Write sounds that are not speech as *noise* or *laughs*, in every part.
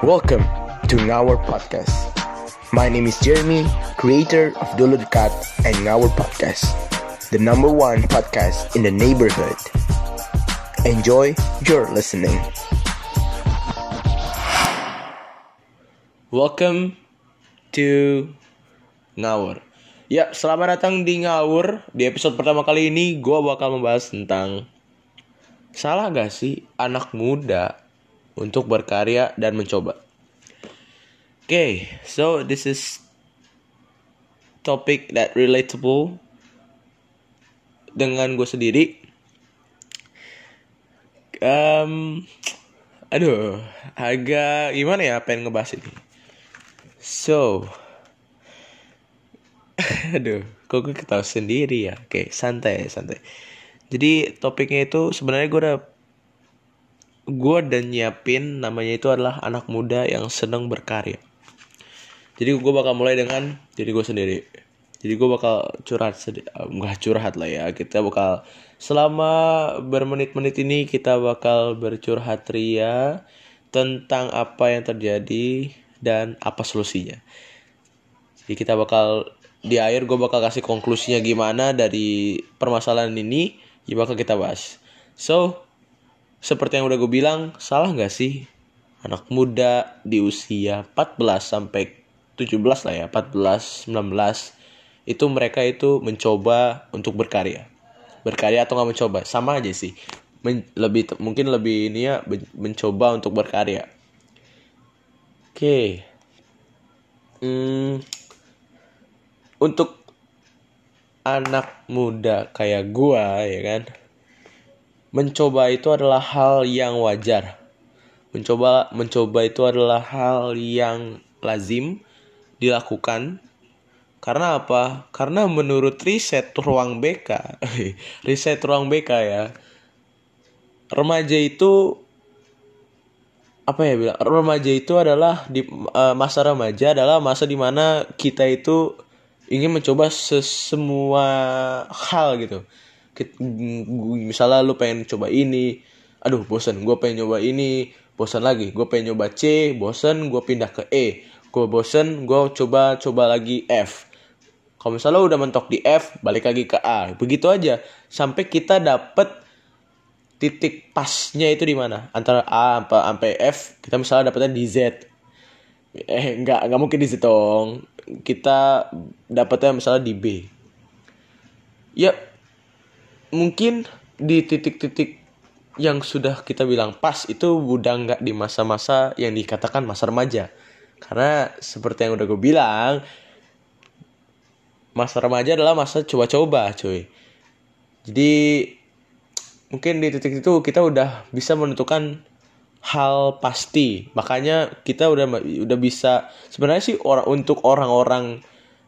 Welcome to Ngawur Podcast. My name is Jeremy, creator of Dulu Dekat and Ngawur Podcast, the number one podcast in the neighborhood. Enjoy your listening. Welcome to Ngawur. Ya, selamat datang di Ngawur. Di episode pertama kali ini, gue bakal membahas tentang salah gak sih anak muda untuk berkarya dan mencoba. Oke, okay, so this is topic that relatable dengan gue sendiri. Um, aduh, agak gimana ya pengen ngebahas ini. So, *laughs* aduh, kok gue ketawa sendiri ya. Oke, okay, santai, santai. Jadi topiknya itu sebenarnya gue udah gue dan nyiapin namanya itu adalah anak muda yang senang berkarya. Jadi gue bakal mulai dengan diri gue sendiri. Jadi gue bakal curhat sedih, nggak curhat lah ya. Kita bakal selama bermenit-menit ini kita bakal bercurhat ria tentang apa yang terjadi dan apa solusinya. Jadi kita bakal di akhir gue bakal kasih konklusinya gimana dari permasalahan ini ya bakal kita bahas. So, seperti yang udah gue bilang, salah nggak sih anak muda di usia 14 sampai 17 lah ya, 14, 19 itu mereka itu mencoba untuk berkarya. Berkarya atau nggak mencoba, sama aja sih. Men lebih mungkin lebih ini ya mencoba untuk berkarya. Oke. Okay. Hmm, untuk anak muda kayak gua ya kan mencoba itu adalah hal yang wajar. Mencoba mencoba itu adalah hal yang lazim dilakukan. Karena apa? Karena menurut riset ruang BK *laughs* riset ruang BK ya remaja itu apa ya bilang? Remaja itu adalah di uh, masa remaja adalah masa di mana kita itu ingin mencoba semua hal gitu misalnya lu pengen coba ini aduh bosan gue pengen nyoba ini bosan lagi gue pengen nyoba C bosan gue pindah ke E gue bosan gue coba coba lagi F. Kalau misalnya udah mentok di F balik lagi ke A. Begitu aja sampai kita dapet titik pasnya itu di mana? Antara A sampai F kita misalnya dapetnya di Z. Eh nggak nggak mungkin di Z dong. Kita dapatnya misalnya di B. Ya mungkin di titik-titik yang sudah kita bilang pas itu udah nggak di masa-masa yang dikatakan masa remaja karena seperti yang udah gue bilang masa remaja adalah masa coba-coba cuy jadi mungkin di titik itu kita udah bisa menentukan hal pasti. Makanya kita udah udah bisa sebenarnya sih orang untuk orang-orang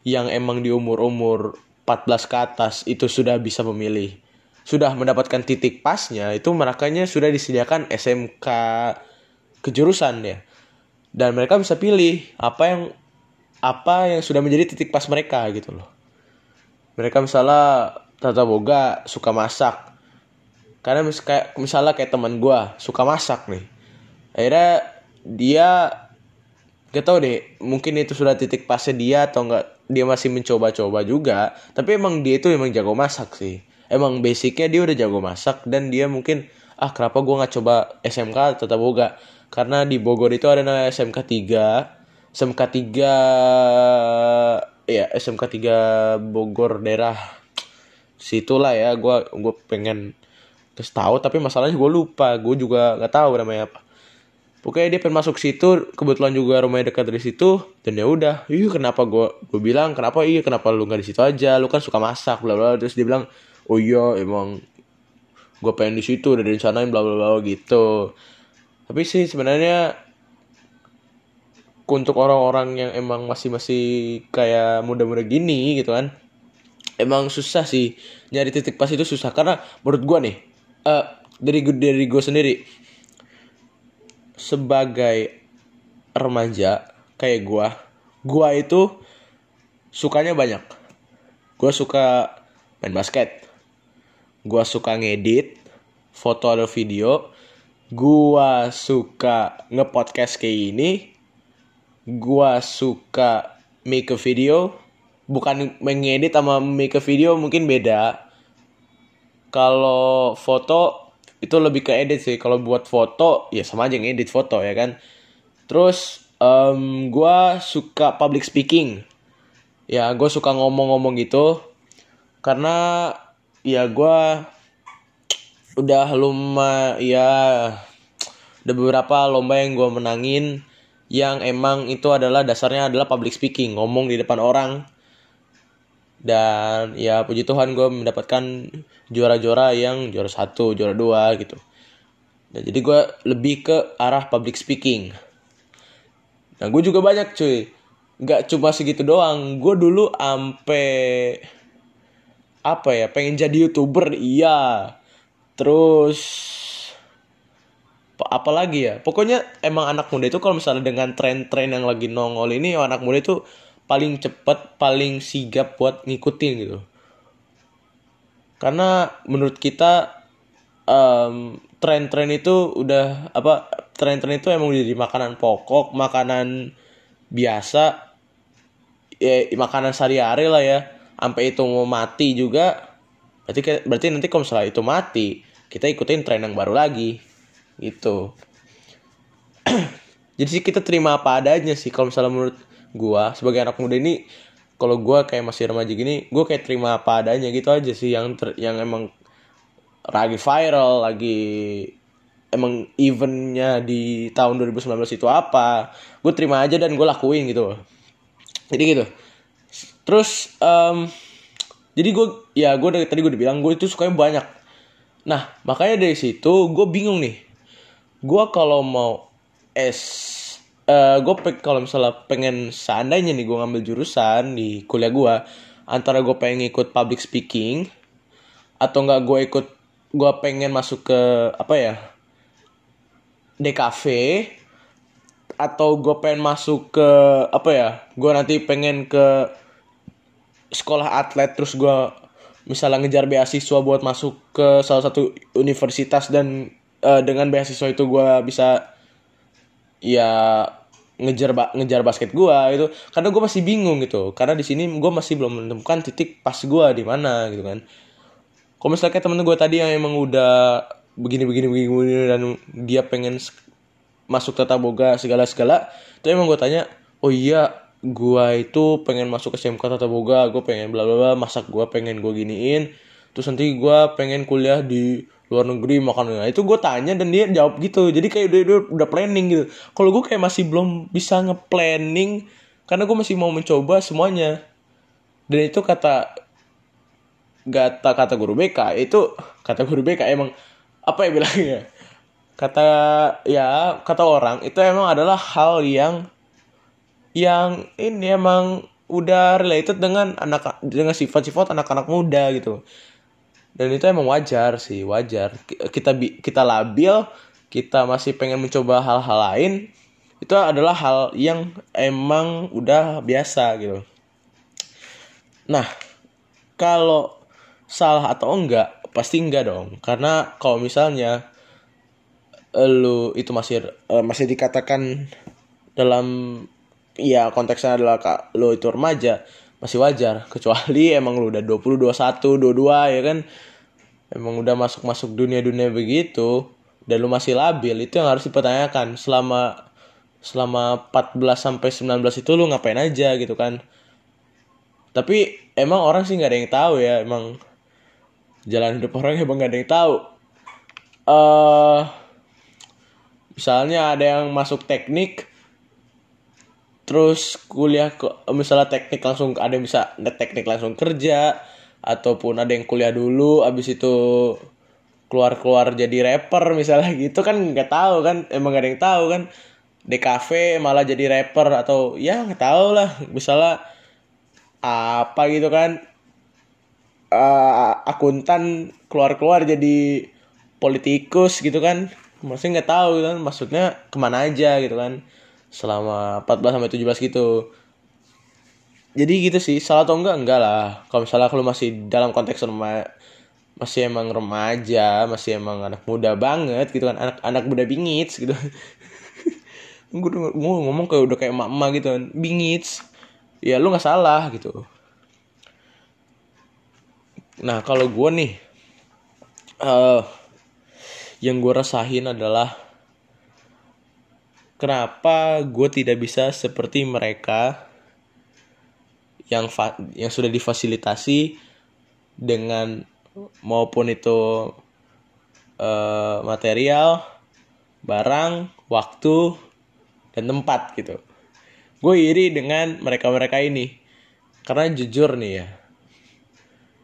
yang emang di umur-umur 14 ke atas itu sudah bisa memilih. Sudah mendapatkan titik pasnya itu makanya sudah disediakan SMK kejurusan ya. Dan mereka bisa pilih apa yang apa yang sudah menjadi titik pas mereka gitu loh. Mereka misalnya tata boga suka masak. Karena mis kayak misalnya kayak teman gue suka masak nih akhirnya dia gak tau deh mungkin itu sudah titik pasnya dia atau enggak dia masih mencoba-coba juga tapi emang dia itu emang jago masak sih emang basicnya dia udah jago masak dan dia mungkin ah kenapa gue nggak coba SMK tetap boga? Karena di Bogor itu ada namanya SMK 3 SMK 3 ya SMK 3 Bogor daerah situlah ya. Gue gue pengen terus tahu tapi masalahnya gue lupa. Gue juga nggak tahu namanya apa. Pokoknya dia pengen masuk situ, kebetulan juga rumahnya dekat dari situ, dan ya udah, iya kenapa gue gue bilang kenapa iya kenapa lu nggak di situ aja, lu kan suka masak, bla bla, terus dia bilang, oh iya emang gue pengen di situ udah direncanain bla bla bla gitu. Tapi sih sebenarnya untuk orang-orang yang emang masih masih kayak muda-muda gini gitu kan, emang susah sih nyari titik pas itu susah karena menurut gue nih, uh, dari dari gue sendiri sebagai remaja kayak gua, gua itu sukanya banyak. Gua suka main basket. Gua suka ngedit, foto atau video. Gua suka ngepodcast kayak ini gua suka make a video. Bukan mengedit sama make a video mungkin beda. Kalau foto itu lebih ke edit sih. Kalau buat foto ya sama aja ngedit foto ya kan? Terus um, gue suka public speaking. Ya gue suka ngomong-ngomong gitu. Karena ya gue udah luma ya udah beberapa lomba yang gue menangin yang emang itu adalah dasarnya adalah public speaking ngomong di depan orang. Dan ya puji Tuhan gue mendapatkan juara-juara yang juara satu juara dua gitu. Dan jadi gue lebih ke arah public speaking. Nah gue juga banyak cuy. Nggak cuma segitu doang. Gue dulu ampe apa ya pengen jadi youtuber iya. Terus apa lagi ya? Pokoknya emang anak muda itu kalau misalnya dengan tren-tren yang lagi nongol ini anak muda itu paling cepet paling sigap buat ngikutin gitu. Karena menurut kita um, tren-tren itu udah apa tren-tren itu emang jadi makanan pokok makanan biasa ya makanan sehari-hari lah ya sampai itu mau mati juga berarti berarti nanti kalau misalnya itu mati kita ikutin tren yang baru lagi gitu. *clears throat* Jadi sih kita terima apa adanya sih kalau misalnya menurut gua sebagai anak muda ini kalau gua kayak masih remaja gini gua kayak terima apa adanya gitu aja sih yang ter, yang emang lagi viral lagi emang eventnya di tahun 2019 itu apa gue terima aja dan gue lakuin gitu. Jadi gitu terus um, jadi gue ya gue dari tadi gue udah bilang gue itu sukanya banyak. Nah makanya dari situ gue bingung nih. Gue kalau mau S uh, eh, gue kalau misalnya pengen seandainya nih gue ngambil jurusan di kuliah gue antara gue pengen ikut public speaking atau enggak gue ikut gue pengen masuk ke apa ya DKV atau gue pengen masuk ke apa ya gue nanti pengen ke sekolah atlet terus gue misalnya ngejar beasiswa buat masuk ke salah satu universitas dan uh, dengan beasiswa itu gue bisa ya ngejar ba ngejar basket gua itu karena gue masih bingung gitu. Karena di sini gue masih belum menemukan titik pas gua di mana gitu kan. Kalau misalnya temen gue tadi yang emang udah begini begini, begini dan dia pengen masuk tata boga segala segala itu emang gue tanya oh iya gua itu pengen masuk ke SMK tata boga gue pengen bla bla bla masak gua pengen gue giniin. Terus nanti gua pengen kuliah di luar negeri makan nah, itu gue tanya dan dia jawab gitu. Jadi kayak udah udah, udah planning gitu. Kalau gue kayak masih belum bisa nge-planning karena gue masih mau mencoba semuanya. Dan itu kata kata kata guru BK itu kata guru BK emang apa ya bilangnya? Kata ya kata orang itu emang adalah hal yang yang ini emang udah related dengan anak dengan sifat-sifat anak-anak muda gitu. Dan itu emang wajar sih wajar. Kita kita labil kita masih pengen mencoba hal-hal lain itu adalah hal yang emang udah biasa gitu. Nah kalau salah atau enggak pasti enggak dong. Karena kalau misalnya lu itu masih uh, masih dikatakan dalam ya konteksnya adalah kak lu itu remaja masih wajar. *laughs* Kecuali emang lu udah 20 21 22 ya kan? Emang udah masuk-masuk dunia-dunia begitu dan lu masih labil itu yang harus dipertanyakan. Selama selama 14 sampai 19 itu lu ngapain aja gitu kan? Tapi emang orang sih nggak ada yang tahu ya emang jalan hidup orang emang nggak ada yang tahu. Eh uh, misalnya ada yang masuk teknik terus kuliah ke misalnya teknik langsung ada yang bisa teknik langsung kerja ataupun ada yang kuliah dulu abis itu keluar keluar jadi rapper misalnya *laughs* gitu kan nggak tahu kan emang gak ada yang tahu kan. Di cafe malah jadi rapper atau ya nggak tahu lah misalnya apa gitu kan. Uh, akuntan keluar keluar jadi politikus gitu kan. Maksudnya nggak tahu kan maksudnya ke mana aja gitu kan selama 14 sampai 17 gitu. Jadi gitu sih salah atau enggak enggak lah. Kalau misalnya kalau masih dalam konteks remaja masih emang remaja masih emang anak muda banget gitu kan anak anak muda bingit gitu. *laughs* Gue ngomong kayak udah kayak emak-emak gitu kan bingit ya lu nggak salah gitu. Nah kalau gue nih uh, yang gue rasain adalah kenapa gue tidak bisa seperti mereka yang yang sudah difasilitasi dengan maupun itu uh, material, barang, waktu, dan tempat gitu. Gue iri dengan mereka-mereka ini. Karena jujur nih ya,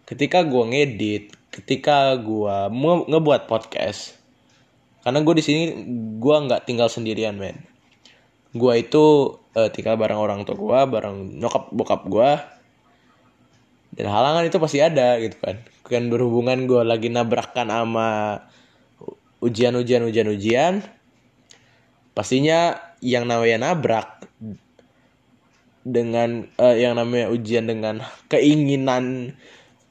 ketika gue ngedit, ketika gue ngebuat podcast, karena gue di sini gue nggak tinggal sendirian men. Gue itu uh, tinggal bareng orang tua gue, bareng nyokap bokap gue, dan halangan itu pasti ada gitu kan. Kan berhubungan gue lagi nabrakan sama ujian-ujian ujian-ujian pastinya yang namanya nabrak dengan uh, yang namanya ujian dengan keinginan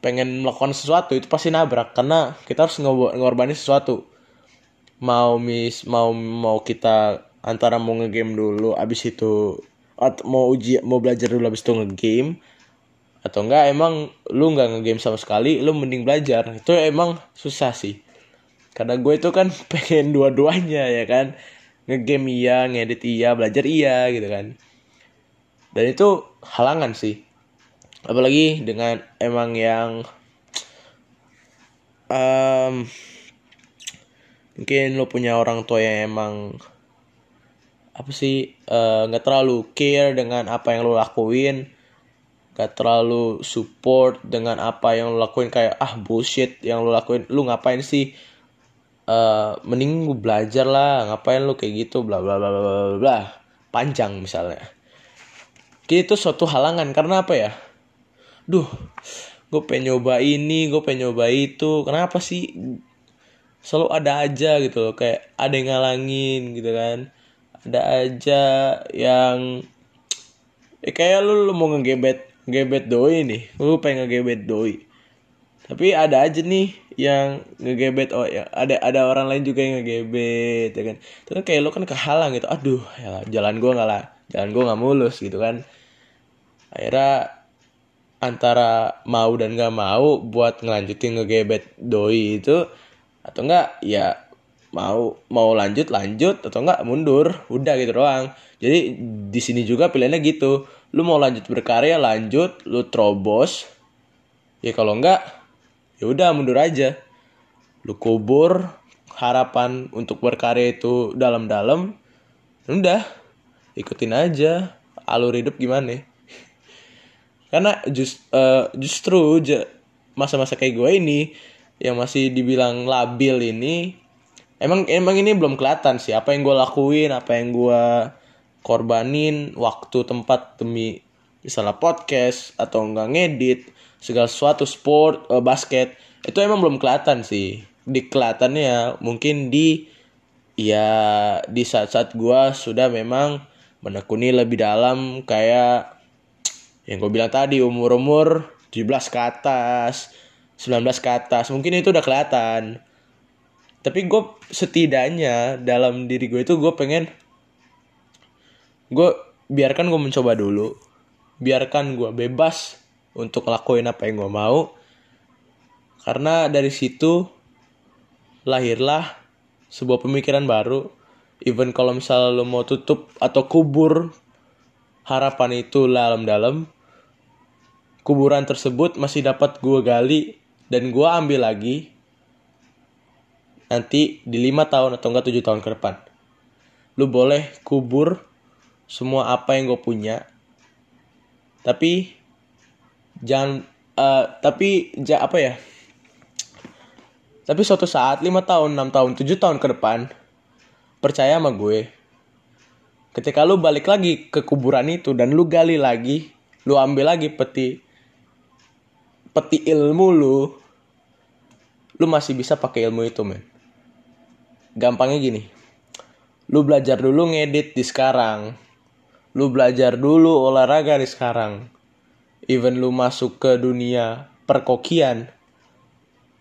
pengen melakukan sesuatu itu pasti nabrak. Karena kita harus ngorbanin sesuatu mau mis mau mau kita antara mau ngegame dulu abis itu atau mau uji mau belajar dulu abis itu ngegame atau enggak emang lu nggak ngegame sama sekali lu mending belajar. Itu emang susah sih. Karena gue itu kan *laughs* pengen dua-duanya ya kan? Ngegame iya ngedit iya belajar iya gitu kan. Dan itu halangan sih. Apalagi dengan emang yang um, mungkin lo punya orang tua yang emang apa sih eh, nggak uh, terlalu care dengan apa yang lo lakuin gak terlalu support dengan apa yang lo lakuin kayak ah bullshit yang lo lakuin. Lu ngapain sih uh, mending gue belajar lah ngapain lu kayak gitu bla bla bla bla bla bla panjang misalnya. Jadi itu suatu halangan karena apa ya? Duh gue pengen nyoba ini gue pengen nyoba itu kenapa sih selalu ada aja gitu loh. Kayak ada yang ngalangin gitu kan. Ada aja yang eh, kayak lu, lu mau ngegebet ngebet doi nih. Lu pengen ngegebet doi. Tapi ada aja nih yang ngegebet oh ya ada ada orang lain juga yang ngegebet ya kan. Itu kan kayak lo kan kehalang gitu. Aduh ya jalan gua nggak lah jalan gua nggak mulus gitu kan. Akhirnya antara mau dan nggak mau buat ngelanjutin ngegebet doi itu atau enggak ya mau mau lanjut lanjut atau enggak mundur udah gitu doang. Jadi di sini juga pilihannya gitu. Lu mau lanjut berkarya lanjut lu terobos. Ya kalau enggak ya udah mundur aja. Lu kubur harapan untuk berkarya itu dalam-dalam udah ikutin aja alur hidup gimana. *laughs* Karena just, uh, justru masa-masa kayak gue ini yang masih dibilang labil ini emang emang ini belum kelihatan sih. Apa yang gue lakuin apa yang gue korbanin waktu tempat demi misalnya podcast atau enggak ngedit segala sesuatu sport uh, basket itu emang belum kelihatan sih. Di kelihatannya mungkin di ya di saat-saat gua sudah memang menekuni lebih dalam kayak yang gue bilang tadi umur-umur 17 ke atas 19 ke atas. Mungkin itu udah kelihatan. Tapi gue setidaknya dalam diri gue itu gue pengen gue biarkan gue mencoba dulu. Biarkan gue bebas untuk ngelakuin apa yang gue mau. Karena dari situ lahirlah sebuah pemikiran baru. Even kalau misal lo mau tutup atau kubur harapan itu dalam-dalam kuburan tersebut masih dapat gue gali dan gue ambil lagi nanti di lima tahun atau enggak tujuh tahun ke depan. Lu boleh kubur semua apa yang gue punya. Tapi jangan uh, tapi ja, apa ya? Tapi suatu saat lima tahun enam tahun tujuh tahun ke depan percaya sama gue ketika lu balik lagi ke kuburan itu dan lu gali lagi lu ambil lagi peti peti ilmu lu lu masih bisa pakai ilmu itu men. Gampangnya gini. Lu belajar dulu ngedit di sekarang. Lu belajar dulu olahraga di sekarang. Even lu masuk ke dunia perkokian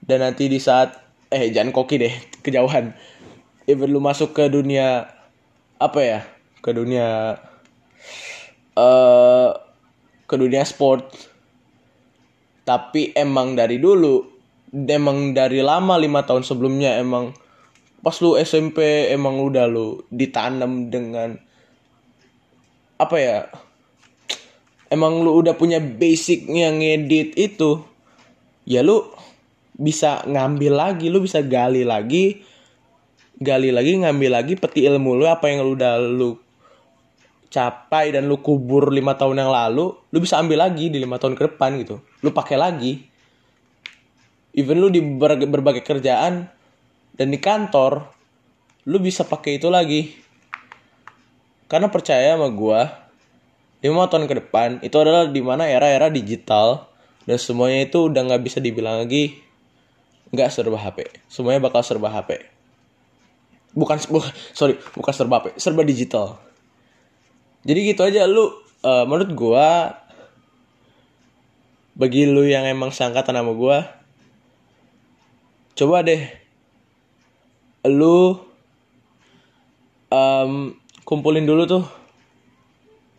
dan nanti di saat eh jangan koki deh *laughs* kejauhan. Even lu masuk ke dunia apa ya ke dunia eh uh, ke dunia sport tapi emang dari dulu emang dari lama lima tahun sebelumnya emang pas lu SMP emang udah lu ditanam dengan apa ya emang lu udah punya basicnya ngedit itu ya lu bisa ngambil lagi lu bisa gali lagi gali lagi ngambil lagi peti ilmu lu apa yang lu udah lu capai dan lu kubur lima tahun yang lalu lu bisa ambil lagi di lima tahun ke depan gitu. Lu pakai lagi. Even lu di berbagai kerjaan dan di kantor lu bisa pakai itu lagi. Karena percaya sama gua lima tahun ke depan itu adalah di mana era-era digital dan semuanya itu udah nggak bisa dibilang lagi nggak serba HP semuanya bakal serba HP bukan *laughs* bu, sorry bukan serba HP serba digital jadi gitu aja lu uh, menurut gua bagi lu yang emang sangkatan sama gua coba deh lu um, kumpulin dulu tuh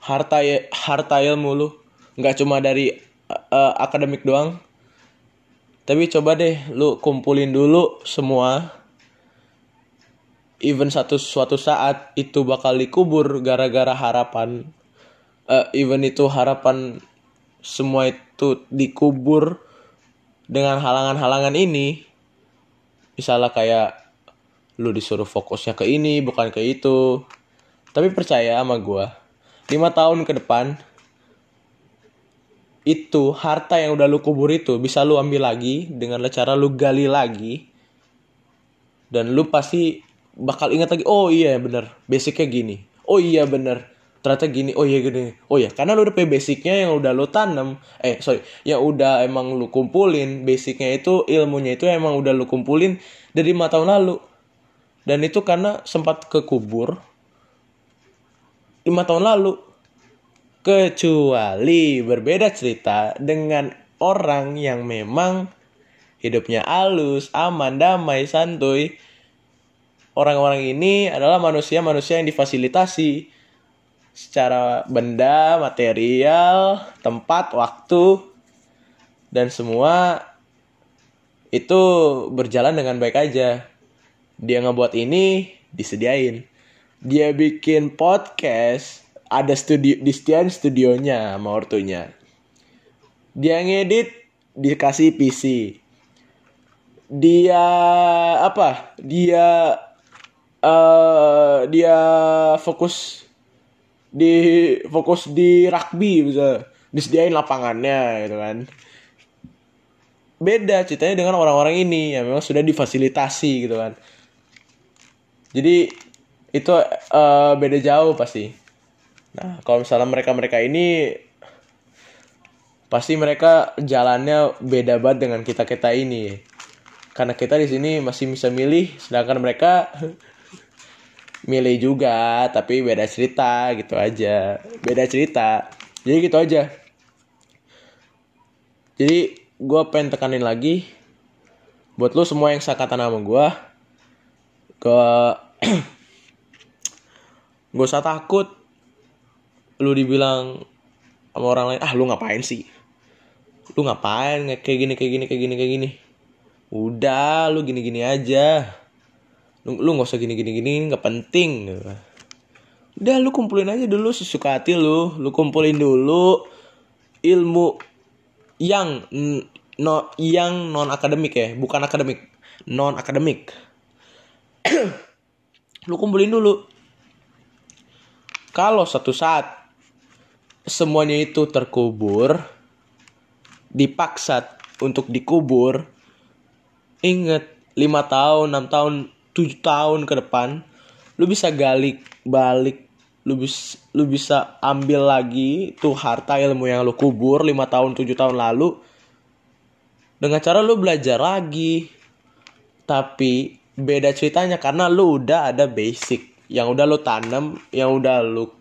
harta harta ilmu lu. Nggak cuma dari uh, akademik doang. Tapi coba deh lu kumpulin dulu semua even satu suatu saat itu bakal dikubur gara-gara harapan. Uh, even itu harapan semua itu dikubur dengan halangan-halangan ini. Misalnya kayak lu disuruh fokusnya ke ini bukan ke itu. Tapi percaya sama gue lima tahun ke depan itu harta yang udah lu kubur itu bisa lu ambil lagi dengan cara lu gali lagi. Dan lu pasti bakal ingat lagi oh iya bener. Basicnya gini. Oh iya bener. Ternyata gini. Oh iya gini. Oh iya. Karena lu udah basicnya yang udah lu tanam. Eh sorry. Yang udah emang lu kumpulin basicnya itu ilmunya itu emang udah lu kumpulin dari lima tahun lalu. Dan itu karena sempat kekubur lima tahun lalu. Kecuali berbeda cerita dengan orang yang memang hidupnya halus, aman, damai, santuy. Orang-orang ini adalah manusia-manusia yang difasilitasi secara benda, material, tempat, waktu, dan semua itu berjalan dengan baik aja. Dia ngebuat ini, disediain. Dia bikin podcast ada studio di Stian studionya sama ortunya. Dia ngedit dikasih PC dia apa? Dia uh, dia fokus di fokus di rugby bisa disediain lapangannya gitu kan beda ceritanya dengan orang-orang ini yang memang sudah difasilitasi gitu kan jadi itu uh, beda jauh pasti. Nah, kalau misalnya mereka-mereka ini pasti mereka jalannya beda banget dengan kita-kita ini. Karena kita di sini masih bisa milih, sedangkan mereka milih juga, tapi beda cerita gitu aja. Beda cerita. Jadi gitu aja. Jadi gue pengen tekanin lagi buat lo semua yang sakatan sama gue ke *clears throat* gak usah takut lu dibilang sama orang lain ah lu ngapain sih lu ngapain kayak gini kayak gini kayak gini kayak gini udah lu gini gini aja lu lu nggak usah gini gini gini nggak penting. Udah lu kumpulin aja dulu sesuka hati lu. Lu kumpulin dulu ilmu yang no yang non akademik ya bukan akademik non akademik *clears throat* lu kumpulin dulu. Kalau satu saat semuanya itu terkubur, dipaksa untuk dikubur, inget 5 tahun, 6 tahun, 7 tahun ke depan, lu bisa gali balik, lu bisa lu bisa ambil lagi tuh harta ilmu yang lu kubur 5 tahun, 7 tahun lalu dengan cara lu belajar lagi. Tapi beda ceritanya karena lu udah ada basic yang udah lo tanam yang udah lo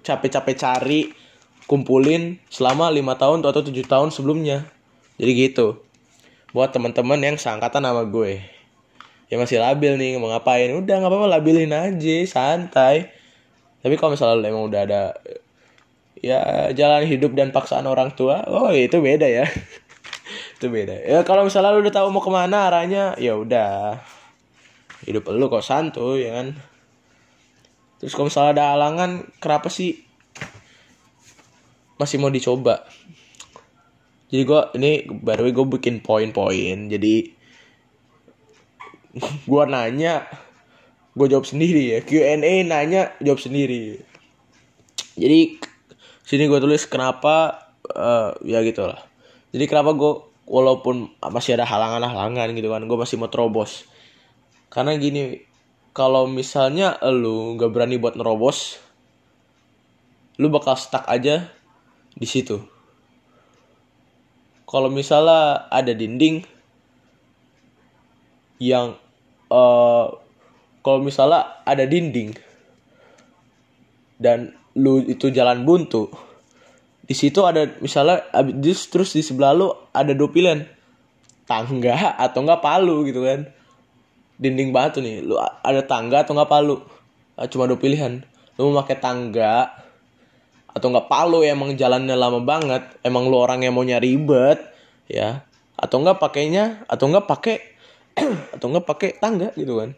capek-capek cari kumpulin selama lima tahun atau tujuh tahun sebelumnya jadi gitu buat teman-teman yang seangkatan sama gue ya masih labil nih mau ngapain? Udah nggak apa-apa labilin aja santai. Tapi kalau misalnya emang udah ada ya jalan hidup dan paksaan orang tua oh itu beda ya. *laughs* Itu beda. Ya kalau misalnya lu udah tahu mau ke mana arahnya ya udah. Hidup lu kok santuy ya kan? Terus kalau misalnya ada halangan kenapa sih masih mau dicoba? Jadi gue ini baru gue bikin poin-poin. Jadi gue nanya gue jawab sendiri ya. Q&A nanya jawab sendiri. Jadi sini gue tulis kenapa uh, ya gitulah jadi kenapa gue walaupun masih ada halangan-halangan gitu kan gue masih mau terobos. Karena gini kalau misalnya lu nggak berani buat nerobos lu bakal stuck aja di situ. Kalau misalnya ada dinding yang uh, kalau misalnya ada dinding dan lu itu jalan buntu di situ ada misalnya abis terus di sebelah lu ada dua pilihan. Tangga atau enggak palu gitu kan. Dinding batu nih lu ada tangga atau enggak palu. Ah, cuma dua pilihan. Lu mau pakai tangga atau enggak palu emang jalannya lama banget emang lu orang yang mau nyari ribet ya. Atau enggak pakainya atau enggak pakai *clears throat* atau enggak pakai tangga gitu kan.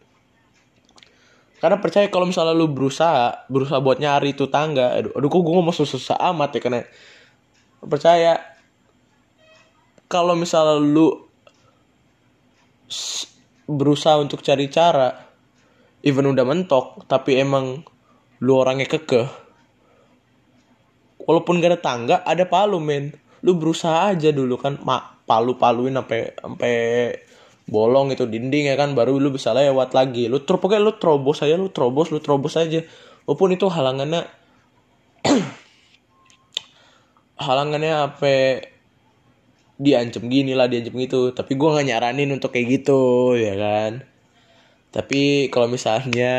Karena percaya kalau misalnya lu berusaha berusaha buat nyari itu tangga aduh, aduh kok gue ngomong susah-susah amat ya karena percaya kalau misalnya lu berusaha untuk cari cara even udah mentok tapi emang lu orangnya kekeh walaupun gak ada tangga ada palu men. Lu berusaha aja dulu kan mak palu paluin sampai sampai bolong itu dinding ya kan baru lu bisa lewat lagi. Lu ter pokoknya lu terobos aja lu terobos lu terobos aja. Walaupun itu halangannya *clears throat* halangannya apa diancam gini lah diancam gitu. Tapi gue nggak nyaranin untuk kayak gitu ya kan? Tapi kalau misalnya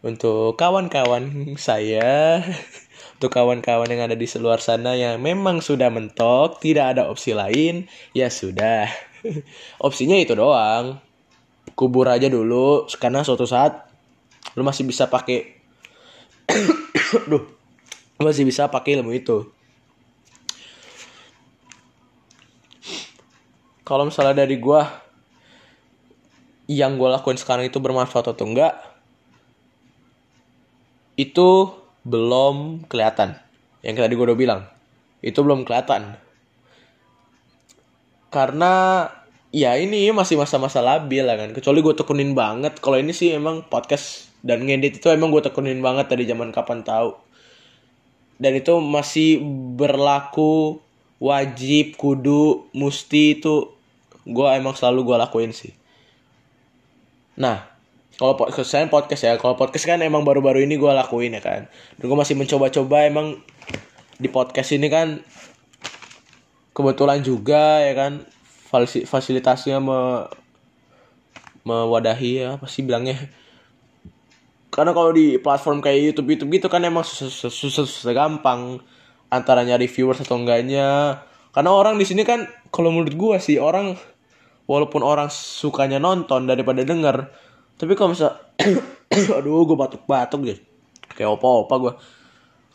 untuk kawan-kawan saya *laughs* untuk kawan-kawan yang ada di seluar sana yang memang sudah mentok tidak ada opsi lain ya sudah *laughs* opsinya itu doang. Kubur aja dulu karena suatu saat lu masih bisa pakai *coughs* duh lu masih bisa pakai ilmu itu. Kalau misalnya dari gua yang gue lakuin sekarang itu bermanfaat atau enggak itu belum kelihatan. Yang tadi gue udah bilang itu belum kelihatan karena ya ini masih masa-masa labil lah kan. Kecuali gue tekunin banget. Kalau ini sih emang podcast dan ngedit itu emang gue tekunin banget dari zaman kapan tahu. Dan itu masih berlaku wajib kudu musti itu gue emang selalu gue lakuin sih. Nah kalau podcast podcast ya kalau podcast kan emang baru-baru ini gue lakuin ya kan. Dan gue masih mencoba-coba emang di podcast ini kan kebetulan juga ya kan fasilitasnya me mewadahi ya apa sih bilangnya. Karena kalau di platform kayak YouTube YouTube gitu kan emang susah, susah, gampang antara nyari viewers atau enggaknya. Karena orang di sini kan kalau menurut gua sih orang walaupun orang sukanya nonton daripada denger tapi kalau misal *coughs* aduh gue batuk-batuk deh. Kayak opa-opa gue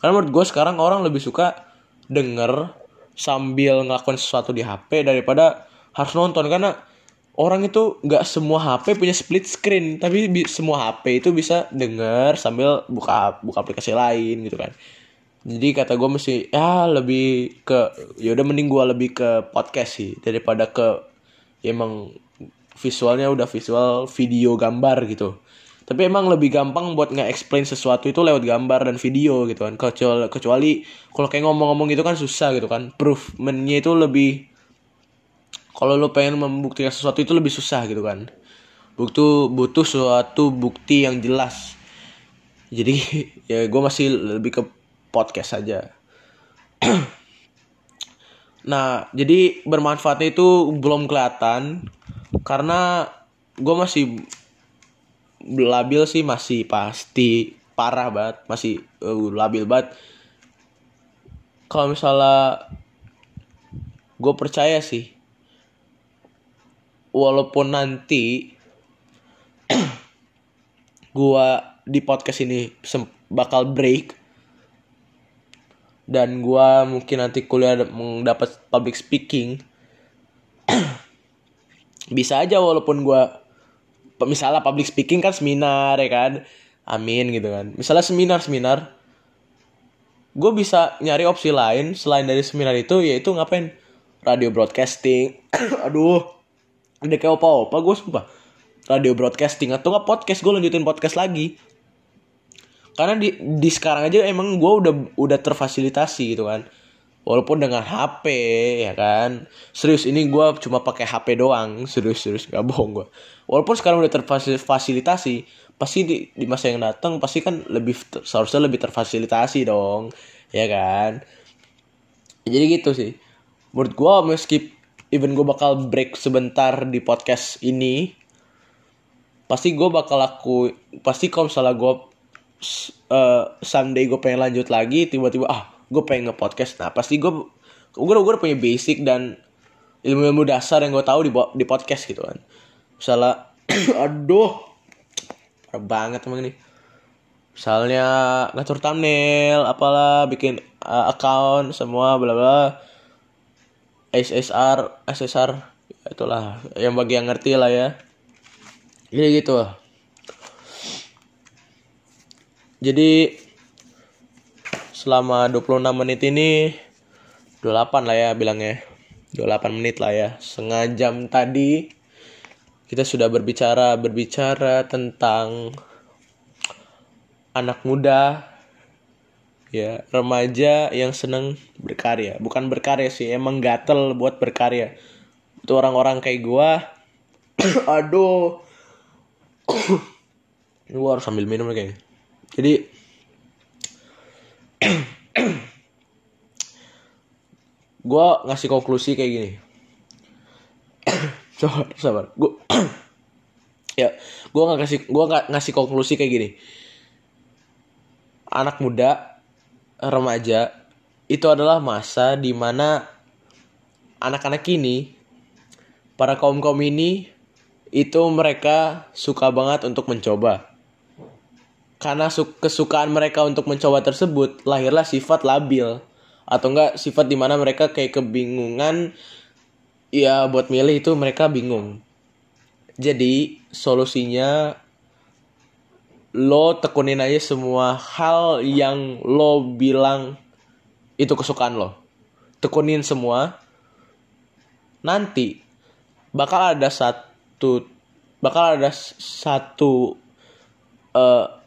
karena menurut gue sekarang orang lebih suka denger sambil ngelakuin sesuatu di HP daripada harus nonton. Karena orang itu nggak semua HP punya split screen. Tapi semua HP itu bisa denger sambil buka buka aplikasi lain gitu kan. Jadi kata gue mesti ya lebih ke ya udah mending gue lebih ke podcast sih daripada ke ya emang visualnya udah visual video gambar gitu tapi emang lebih gampang buat nggak explain sesuatu itu lewat gambar dan video gitu kan. Kecuali kecuali kalau kayak ngomong-ngomong gitu kan susah gitu kan. Proofmentnya itu lebih kalau lo pengen membuktikan sesuatu itu lebih susah gitu kan. Butuh butuh suatu bukti yang jelas. Jadi *laughs* ya gue masih lebih ke podcast saja *clears throat* nah jadi bermanfaatnya itu belum kelihatan. Karena gue masih labil sih masih pasti parah banget masih uh, labil banget. Kalau misalnya gue percaya sih walaupun nanti *clears throat* gua di podcast ini bakal break dan gua mungkin nanti kuliah mendapat public speaking *clears throat* bisa aja walaupun gua misalnya public speaking kan seminar ya kan? Amin gitu kan. Misalnya seminar seminar. Gue bisa nyari opsi lain selain dari seminar itu yaitu ngapain? Radio broadcasting. *coughs* Aduh ada kayak opa-opa gue sumpah. Radio broadcasting atau nggak podcast gue lanjutin podcast lagi. Karena di di sekarang aja emang gue udah udah terfasilitasi gitu kan walaupun dengan HP ya kan? Serius ini gue cuma pakai HP doang. Serius serius gak bohong gue walaupun sekarang udah terfasilitasi pasti di, di masa yang datang pasti kan lebih seharusnya lebih terfasilitasi dong ya kan? Jadi gitu sih. Menurut gue meski even gue bakal break sebentar di podcast ini pasti gue bakal laku pasti kalau misalnya gue uh, Sunday gue pengen lanjut lagi tiba-tiba ah gue pengen nge-podcast nah pasti gue gue udah punya basic dan ilmu-ilmu dasar yang gue tahu di di podcast gitu kan. Misalnya *clears throat* aduh parah banget emang ini. Misalnya ngatur thumbnail apalah bikin uh, account semua bla bla. SSR SSR itulah yang bagi yang ngerti lah ya. Jadi gitu. Jadi selama 26 menit ini 28 lah ya bilangnya. 28 menit lah ya. Setengah jam tadi kita sudah berbicara berbicara tentang anak muda ya remaja yang seneng berkarya. Bukan berkarya sih emang gatel buat berkarya. Itu orang-orang kayak gua *coughs* aduh *coughs* gua harus sambil minum kayaknya. Jadi *clears throat* gua ngasih konklusi kayak gini. *clears throat* Sabar sabar. Gua *clears throat* ya gua nggak kasih gua nggak ngasih konklusi kayak gini. Anak muda remaja itu adalah masa di mana anak-anak ini para kaum kaum ini itu mereka suka banget untuk mencoba. Karena kesukaan mereka untuk mencoba tersebut lahirlah sifat labil atau enggak sifat di mana mereka kayak kebingungan ya buat milih itu mereka bingung. Jadi solusinya lo tekunin aja semua hal yang lo bilang itu kesukaan lo. Tekunin semua. Nanti bakal ada satu bakal ada satu uh,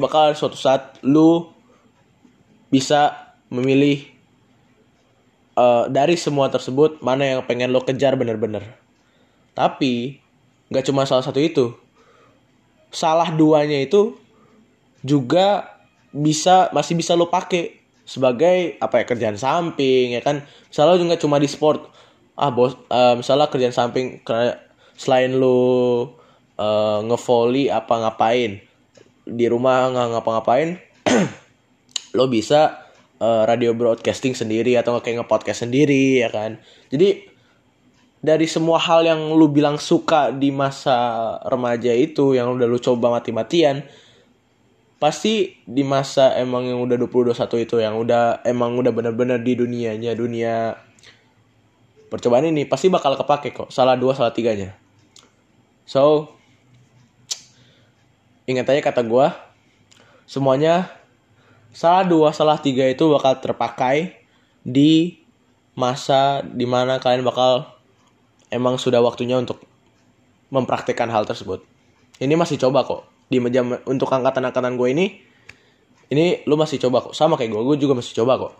bakal suatu saat lu bisa memilih uh, dari semua tersebut mana yang pengen lo kejar bener-bener. Tapi nggak cuma salah satu itu. Salah duanya itu juga bisa masih bisa lo pakai sebagai apa ya kerjaan samping ya kan? Misalnya juga cuma di sport. Ah bos uh, misalnya kerjaan samping selain lu uh, ngevolley apa ngapain di rumah nggak ngapa-ngapain *clears throat* lo bisa uh, radio broadcasting sendiri atau kayak nge-podcast sendiri ya kan? Jadi dari semua hal yang lu bilang suka di masa remaja itu yang udah lu coba mati-matian pasti di masa emang yang udah 2021 itu yang udah emang udah bener-bener di dunianya dunia percobaan ini pasti bakal kepake kok. Salah dua salah tiganya. So, ingat aja kata gue, semuanya salah dua, salah tiga itu bakal terpakai di masa di mana kalian bakal emang sudah waktunya untuk mempraktekkan hal tersebut. Ini masih coba kok di meja untuk angkatan-angkatan gue ini. Ini lu masih coba kok, sama kayak gue, gue juga masih coba kok.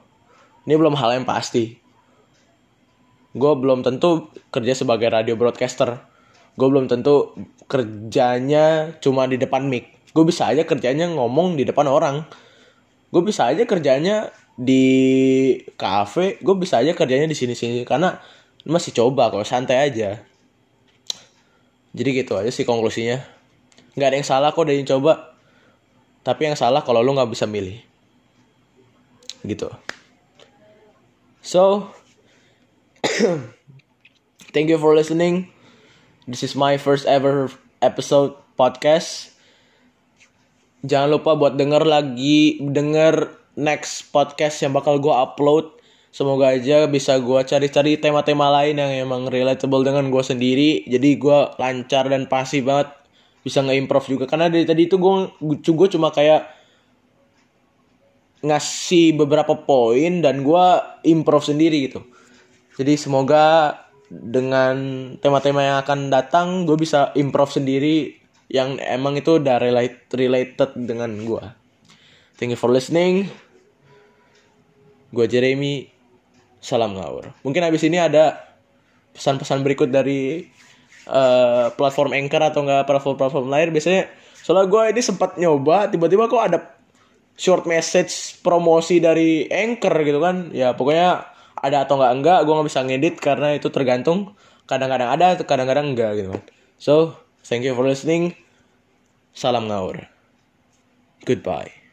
Ini belum hal yang pasti. Gue belum tentu kerja sebagai radio broadcaster gue belum tentu kerjanya cuma di depan mic. Gue bisa aja kerjanya ngomong di depan orang. Gue bisa aja kerjanya di cafe gue bisa aja kerjanya di sini sini karena masih coba kok santai aja. Jadi gitu aja sih konklusinya. Nggak ada yang salah kok dari coba. Tapi yang salah kalau lu nggak bisa milih. Gitu. So *coughs* thank you for listening This is my first ever episode podcast. Jangan lupa buat denger lagi, denger next podcast yang bakal gue upload. Semoga aja bisa gue cari-cari tema-tema lain yang emang relatable dengan gue sendiri. Jadi gue lancar dan pasti banget bisa nge-improve juga. Karena dari tadi itu gue, cuma kayak ngasih beberapa poin dan gue improve sendiri gitu. Jadi semoga dengan tema-tema yang akan datang gue bisa improve sendiri yang emang itu udah relate, related dengan gue. Thank you for listening. Gue Jeremy. Salam ngawur. Mungkin habis ini ada pesan-pesan berikut dari uh, platform Anchor atau enggak platform-platform lain. Biasanya soalnya gue ini sempat nyoba tiba-tiba kok ada short message promosi dari Anchor gitu kan. Ya pokoknya ada atau enggak enggak gue nggak bisa ngedit karena itu tergantung kadang-kadang ada kadang-kadang enggak gitu kan. So, thank you for listening. Salam ngawur. Goodbye.